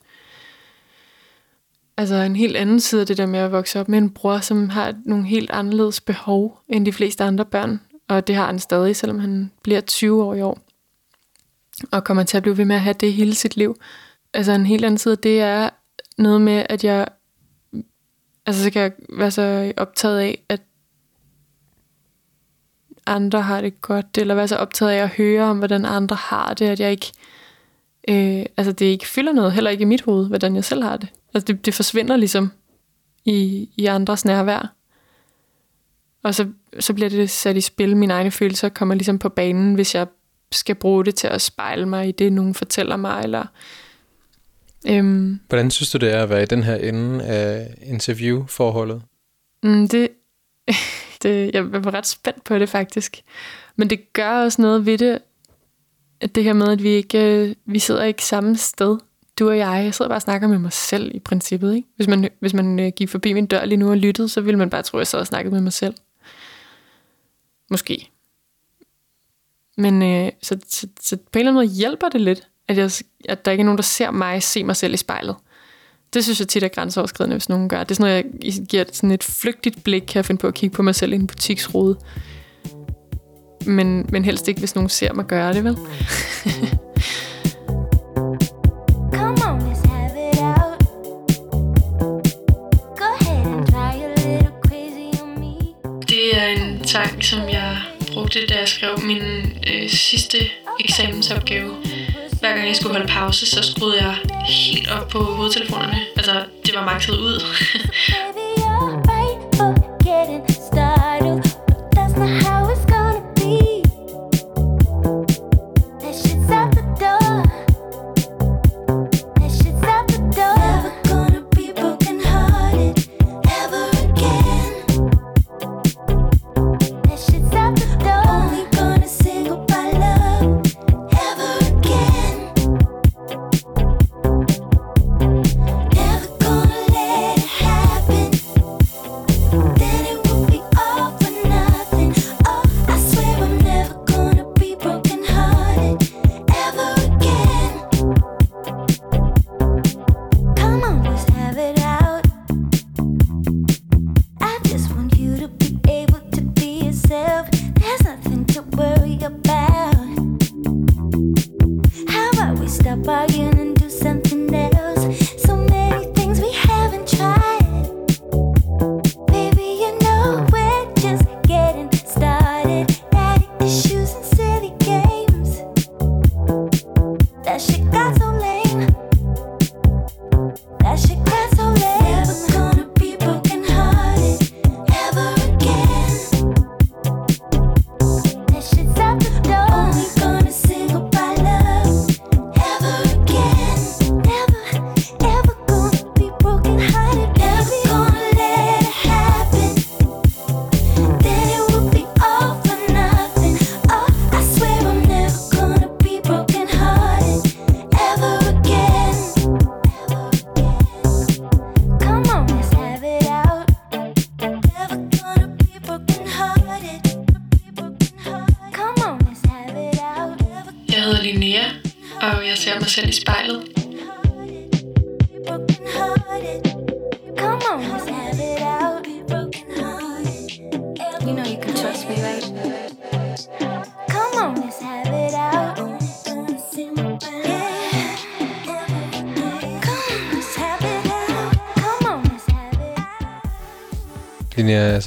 altså en helt anden side af det der med at vokse op med en bror, som har nogle helt anderledes behov end de fleste andre børn. Og det har han stadig, selvom han bliver 20 år i år. Og kommer til at blive ved med at have det hele sit liv. Altså en helt anden side, det er noget med, at jeg... Altså så kan jeg være så optaget af, at andre har det godt, eller være så optaget af at høre om, hvordan andre har det, at jeg ikke... Øh, altså det ikke fylder noget, heller ikke i mit hoved, hvordan jeg selv har det. Altså det, det forsvinder ligesom i, i andres nærvær. Og så, så bliver det sat i spil, mine egne følelser kommer ligesom på banen, hvis jeg skal bruge det til at spejle mig i det, nogen fortæller mig, eller... Øhm, Hvordan synes du, det er at være i den her ende af interviewforholdet? Mm, det, det, jeg var ret spændt på det faktisk. Men det gør også noget ved det, det her med, at vi ikke øh, vi sidder ikke samme sted du og jeg, jeg sidder bare og snakker med mig selv i princippet. Ikke? Hvis man, hvis man øh, gik forbi min dør lige nu og lyttede, så ville man bare tro, at jeg sad og snakkede med mig selv. Måske. Men øh, så, så, så på en eller anden måde hjælper det lidt, at, jeg, at der ikke er nogen, der ser mig se mig selv i spejlet. Det synes jeg tit er grænseoverskridende, hvis nogen gør. Det er sådan noget, jeg giver sådan et flygtigt blik, kan jeg finde på at kigge på mig selv i en butiksrude. Men, men helst ikke, hvis nogen ser mig gøre det, vel? Come on, let's have it out. Go ahead and try a little crazy on me. Det er en sang, som jeg brugte, da jeg skrev min øh, sidste eksamensopgave. Hver gang jeg skulle holde pause, så skruede jeg helt op på hovedtelefonerne. Altså, det var makset ud.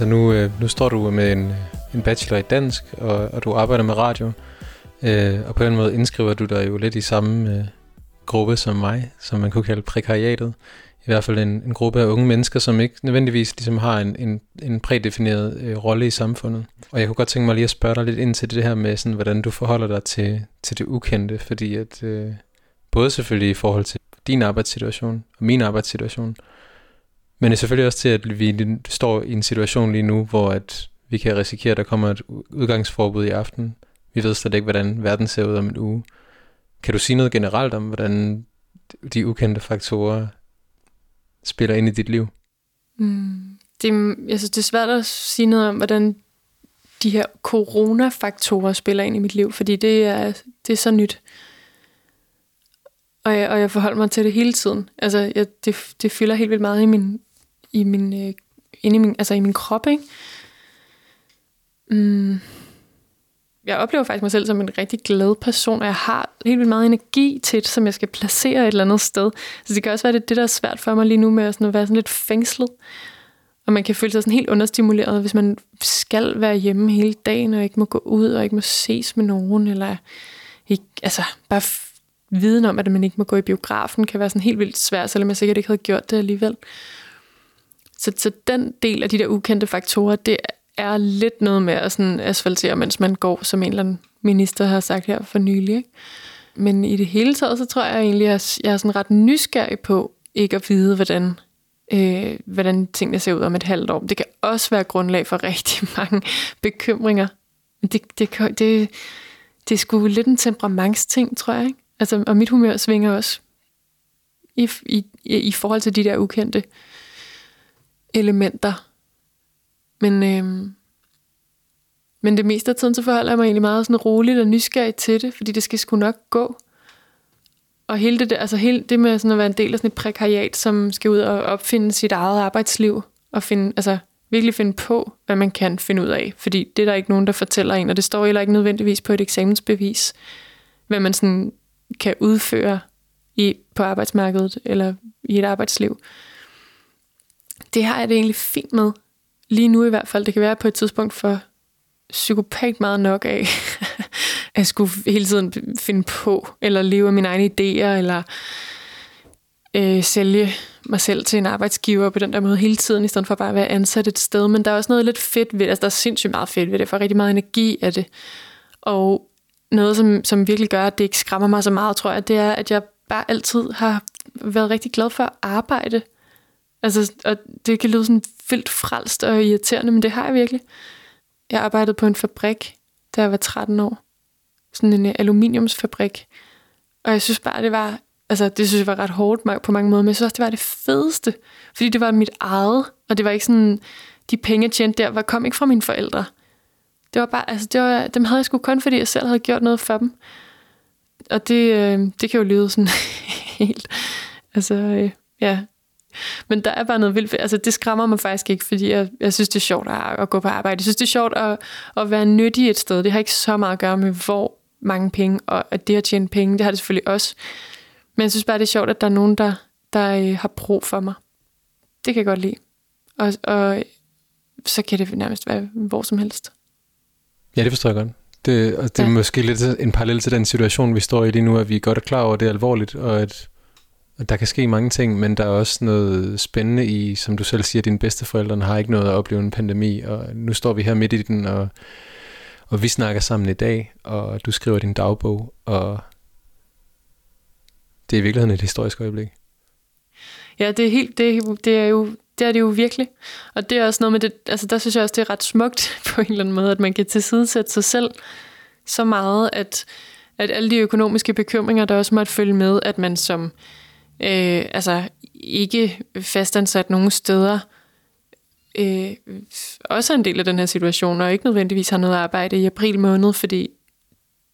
altså nu, øh, nu står du med en, en bachelor i dansk, og, og du arbejder med radio. Øh, og på den måde indskriver du dig jo lidt i samme øh, gruppe som mig, som man kunne kalde prekariatet. I hvert fald en, en gruppe af unge mennesker, som ikke nødvendigvis ligesom har en, en, en prædefineret øh, rolle i samfundet. Og jeg kunne godt tænke mig lige at spørge dig lidt ind til det her med, sådan, hvordan du forholder dig til, til det ukendte, fordi at øh, både selvfølgelig i forhold til din arbejdssituation og min arbejdssituation, men det er selvfølgelig også til, at vi står i en situation lige nu, hvor at vi kan risikere, at der kommer et udgangsforbud i aften. Vi ved slet ikke, hvordan verden ser ud om en uge. Kan du sige noget generelt om, hvordan de ukendte faktorer spiller ind i dit liv? Mm. Det, jeg synes, det er svært at sige noget om, hvordan de her coronafaktorer spiller ind i mit liv, fordi det er, det er så nyt. Og jeg, og jeg forholder mig til det hele tiden. Altså, jeg, det, det fylder helt vildt meget i min, i min, øh, inde i min, altså i min krop, ikke? Mm. Jeg oplever faktisk mig selv som en rigtig glad person, og jeg har helt vildt meget energi til det, som jeg skal placere et eller andet sted. Så det kan også være, det det, der er svært for mig lige nu med at, sådan at være sådan lidt fængslet. Og man kan føle sig sådan helt understimuleret, hvis man skal være hjemme hele dagen, og ikke må gå ud, og ikke må ses med nogen, eller ikke, altså bare viden om, at man ikke må gå i biografen, kan være sådan helt vildt svært, selvom jeg sikkert ikke havde gjort det alligevel. Så, så den del af de der ukendte faktorer, det er lidt noget med at sådan asfaltere, mens man går, som en eller anden minister har sagt her for nylig. Ikke? Men i det hele taget, så tror jeg egentlig, at jeg er sådan ret nysgerrig på ikke at vide, hvordan, øh, hvordan tingene ser ud om et halvt år. Det kan også være grundlag for rigtig mange bekymringer. Det, det, det, det er sgu lidt en temperamentsting, tror jeg. Ikke? Altså, og mit humør svinger også i, i, i forhold til de der ukendte elementer. Men, øhm, men det meste af tiden, så forholder jeg mig egentlig meget sådan roligt og nysgerrig til det, fordi det skal sgu nok gå. Og hele det, der, altså hele det med sådan at være en del af sådan et prekariat, som skal ud og opfinde sit eget arbejdsliv, og finde, altså virkelig finde på, hvad man kan finde ud af. Fordi det er der ikke nogen, der fortæller en, og det står heller ikke nødvendigvis på et eksamensbevis, hvad man sådan kan udføre i, på arbejdsmarkedet eller i et arbejdsliv. Det har jeg det egentlig fint med. Lige nu i hvert fald. Det kan være på et tidspunkt for psykopat meget nok af, at jeg skulle hele tiden finde på, eller leve af mine egne idéer, eller øh, sælge mig selv til en arbejdsgiver på den der måde hele tiden, i stedet for bare at være ansat et sted. Men der er også noget lidt fedt ved det. Altså, der er sindssygt meget fedt ved det. for rigtig meget energi af det. Og noget, som, som virkelig gør, at det ikke skræmmer mig så meget, tror jeg, det er, at jeg bare altid har været rigtig glad for at arbejde. Altså, og det kan lyde sådan vildt frelst og irriterende, men det har jeg virkelig. Jeg arbejdede på en fabrik, da jeg var 13 år. Sådan en øh, aluminiumsfabrik. Og jeg synes bare, det var... Altså, det synes jeg var ret hårdt på mange måder, men jeg synes også, det var det fedeste. Fordi det var mit eget, og det var ikke sådan... De penge, jeg tjente der, var, kom ikke fra mine forældre. Det var bare, altså, det var, dem havde jeg sgu kun, fordi jeg selv havde gjort noget for dem. Og det, øh, det kan jo lyde sådan helt, altså, øh, ja. Men der er bare noget vildt, altså det skræmmer mig faktisk ikke, fordi jeg, jeg synes, det er sjovt at, at gå på arbejde. Jeg synes, det er sjovt at, at være nyttig et sted. Det har ikke så meget at gøre med, hvor mange penge, og at det at tjene penge, det har det selvfølgelig også. Men jeg synes bare, det er sjovt, at der er nogen, der, der øh, har brug for mig. Det kan jeg godt lide. Og, og så kan det nærmest være hvor som helst. Ja, det forstår jeg godt. Det, og det er ja. måske lidt en parallel til den situation, vi står i lige nu, at vi er godt er klar over, at det er alvorligt, og at, og der kan ske mange ting, men der er også noget spændende i, som du selv siger, at dine bedsteforældre har ikke noget at opleve en pandemi, og nu står vi her midt i den, og, og vi snakker sammen i dag, og du skriver din dagbog, og det er i virkeligheden et historisk øjeblik. Ja, det er, helt, det, det er jo det er det jo virkelig. Og det er også noget med det, altså der synes jeg også, det er ret smukt på en eller anden måde, at man kan tilsidesætte sig selv så meget, at, at alle de økonomiske bekymringer, der også måtte følge med, at man som øh, altså ikke fastansat nogen steder, øh, også er en del af den her situation, og ikke nødvendigvis har noget arbejde i april måned, fordi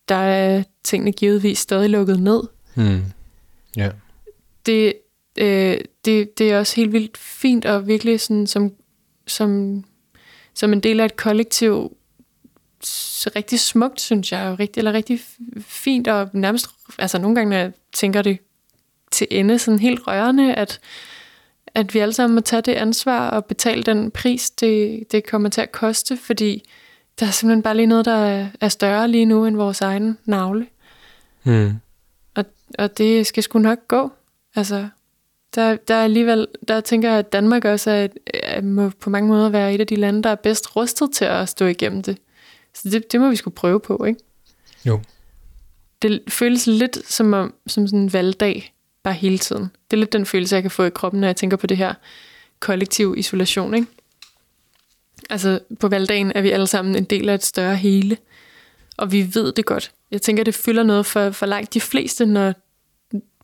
der er tingene givetvis stadig lukket ned. Mm. Ja. Det, øh, det, det er også helt vildt fint og virkelig sådan som, som, som en del af et kollektiv s- rigtig smukt, synes jeg, rigtig, eller rigtig fint, og nærmest, altså nogle gange, når jeg tænker det til ende, sådan helt rørende, at, at vi alle sammen må tage det ansvar og betale den pris, det, det kommer til at koste, fordi der er simpelthen bare lige noget, der er, større lige nu end vores egen navle. Mm. Og, og det skal sgu nok gå. Altså, der, der er alligevel, der tænker jeg, at Danmark også er, er, må på mange måder være et af de lande, der er bedst rustet til at stå igennem det. Så det, det må vi skulle prøve på, ikke? Jo. Det føles lidt som, om, som sådan en valgdag, bare hele tiden. Det er lidt den følelse, jeg kan få i kroppen, når jeg tænker på det her kollektiv isolation, ikke? Altså, på valgdagen er vi alle sammen en del af et større hele, og vi ved det godt. Jeg tænker, det fylder noget for, for langt de fleste, når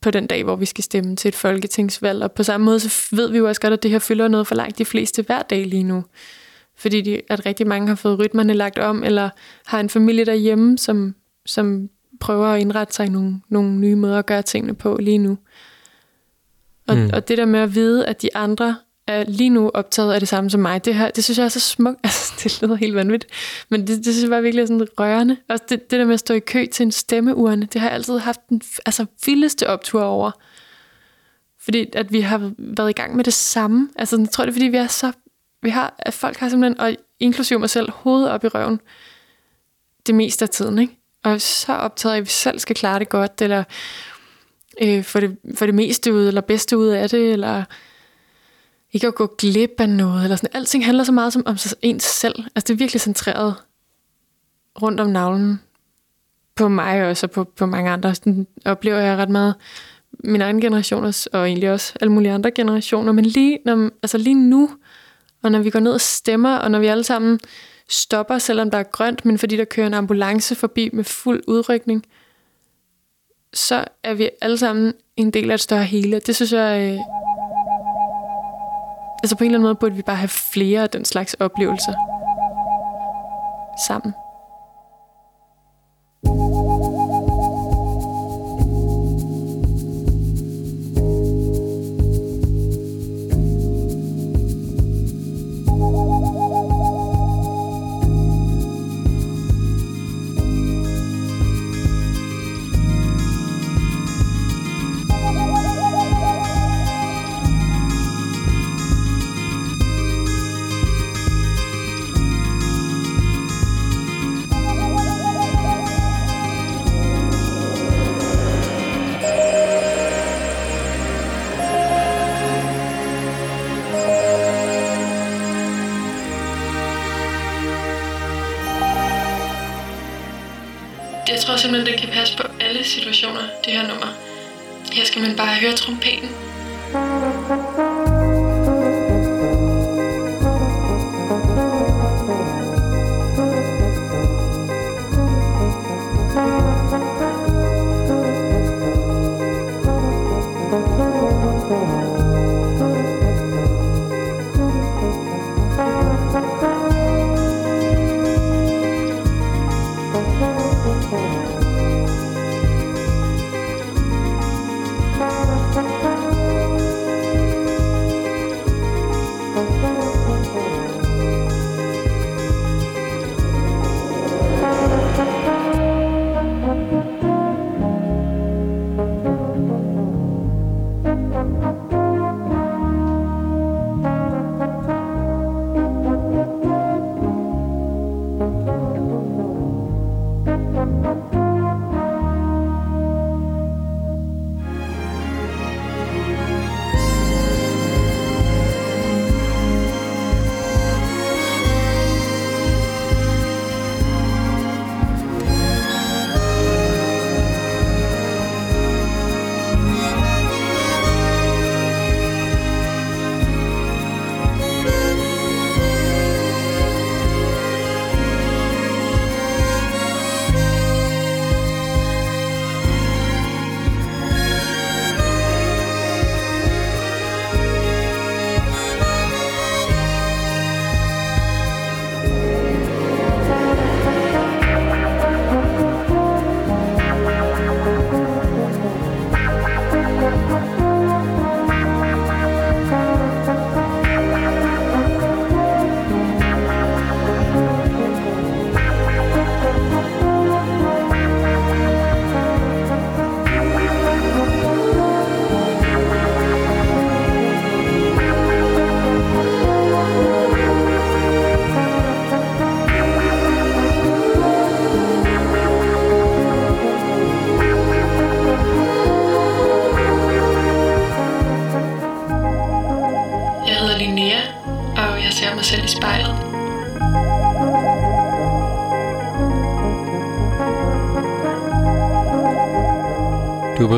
på den dag, hvor vi skal stemme til et folketingsvalg. Og på samme måde, så ved vi jo også godt, at det her fylder noget for langt de fleste hver dag lige nu. Fordi de, at rigtig mange har fået rytmerne lagt om, eller har en familie derhjemme, som, som prøver at indrette sig i nogle, nogle nye måder at gøre tingene på lige nu. Og, Mm. og det der med at vide, at de andre er lige nu optaget af det samme som mig, det, her, det synes jeg er så smukt. Altså, det lyder helt vanvittigt. Men det, det synes jeg bare virkelig er sådan rørende. Også det, det der med at stå i kø til en stemmeurne, det har jeg altid haft den altså, vildeste optur over. Fordi at vi har været i gang med det samme. Altså, jeg tror, det er, fordi vi er så... Vi har, at folk har simpelthen, og inklusive mig selv, hovedet op i røven det meste af tiden, ikke? Og så optaget af, at vi selv skal klare det godt, eller øh, få, det, få det meste ud, eller bedste ud af det, eller ikke at gå glip af noget, eller sådan. Alting handler så meget som om sig- ens selv. Altså, det er virkelig centreret rundt om navlen på mig også, og på, på mange andre. Sådan oplever jeg ret meget min egen generationers, og egentlig også alle mulige andre generationer. Men lige, når, altså lige nu, og når vi går ned og stemmer, og når vi alle sammen stopper, selvom der er grønt, men fordi der kører en ambulance forbi med fuld udrykning, så er vi alle sammen en del af et større hele. Det synes jeg... Øh, altså på en eller anden måde burde vi bare have flere af den slags oplevelser sammen. Situationer, det her nummer. Her skal man bare høre trompeten. Thank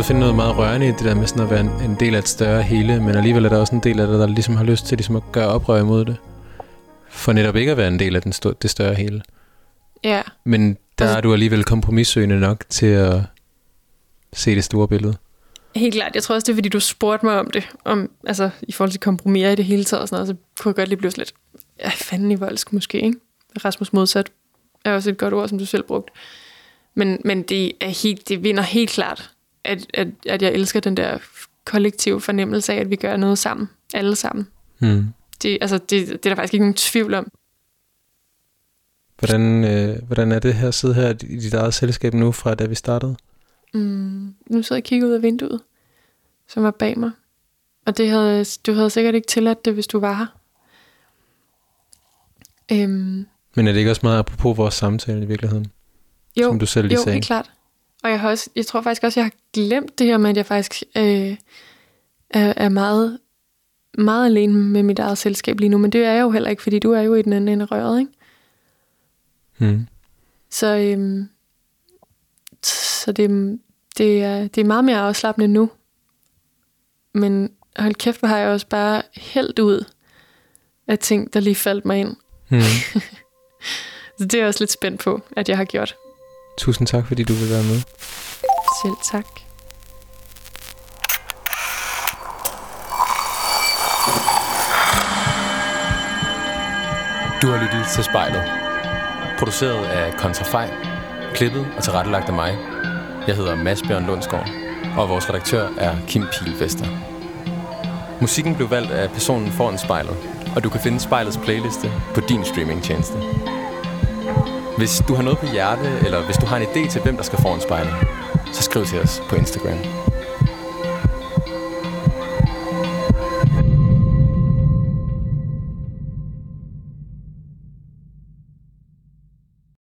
både finde noget meget rørende i det der med sådan at være en, en del af et større hele, men alligevel er der også en del af det, der ligesom har lyst til ligesom at gøre oprør imod det. For netop ikke at være en del af den sto- det større hele. Ja, Men der Altså- er du alligevel kompromissøgende nok til at se det store billede. helt klart. Jeg tror også, det er, fordi du spurgte mig om det. Om, altså, i forhold til kompromiser i det hele taget og sådan noget, så kunne jeg godt lige blive lidt, ja, fanden i voldsk måske, ikke? Rasmus modsat er også et godt ord, som du selv brugte. Men, men det er helt, det vinder helt klart, at, at, at jeg elsker den der kollektive fornemmelse af, at vi gør noget sammen. Alle sammen. Hmm. Det, altså, det, det er der faktisk ikke nogen tvivl om. Hvordan, øh, hvordan er det her at sidde her i dit eget selskab nu, fra da vi startede? Mm, nu sidder jeg og kigger ud af vinduet, som var bag mig. Og det havde, du havde sikkert ikke tilladt det, hvis du var her. Øhm, Men er det ikke også meget apropos vores samtale i virkeligheden? jo, Som du selv lige jo, sagde. helt klart. Og jeg, har også, jeg tror faktisk også, jeg har glemt det her med, at jeg faktisk øh, er, er meget, meget alene med mit eget selskab lige nu. Men det er jeg jo heller ikke, fordi du er jo i den anden ende af røret, ikke? Hmm. Så, øhm, så det, det, er, det er meget mere afslappende nu. Men hold kæft, hvor har jeg også bare hældt ud af ting, der lige faldt mig ind. Hmm. Så det er jeg også lidt spændt på, at jeg har gjort. Tusind tak, fordi du vil være med. Selv tak. Du har lyttet til Spejlet. Produceret af Kontrafej. Klippet og tilrettelagt af mig. Jeg hedder Mads Bjørn Lundsgaard, og vores redaktør er Kim Pilvester. Musikken blev valgt af personen foran spejlet, og du kan finde spejlets playliste på din streamingtjeneste. Hvis du har noget på hjerte, eller hvis du har en idé til, hvem der skal foran spejlet, så skriv til os på Instagram.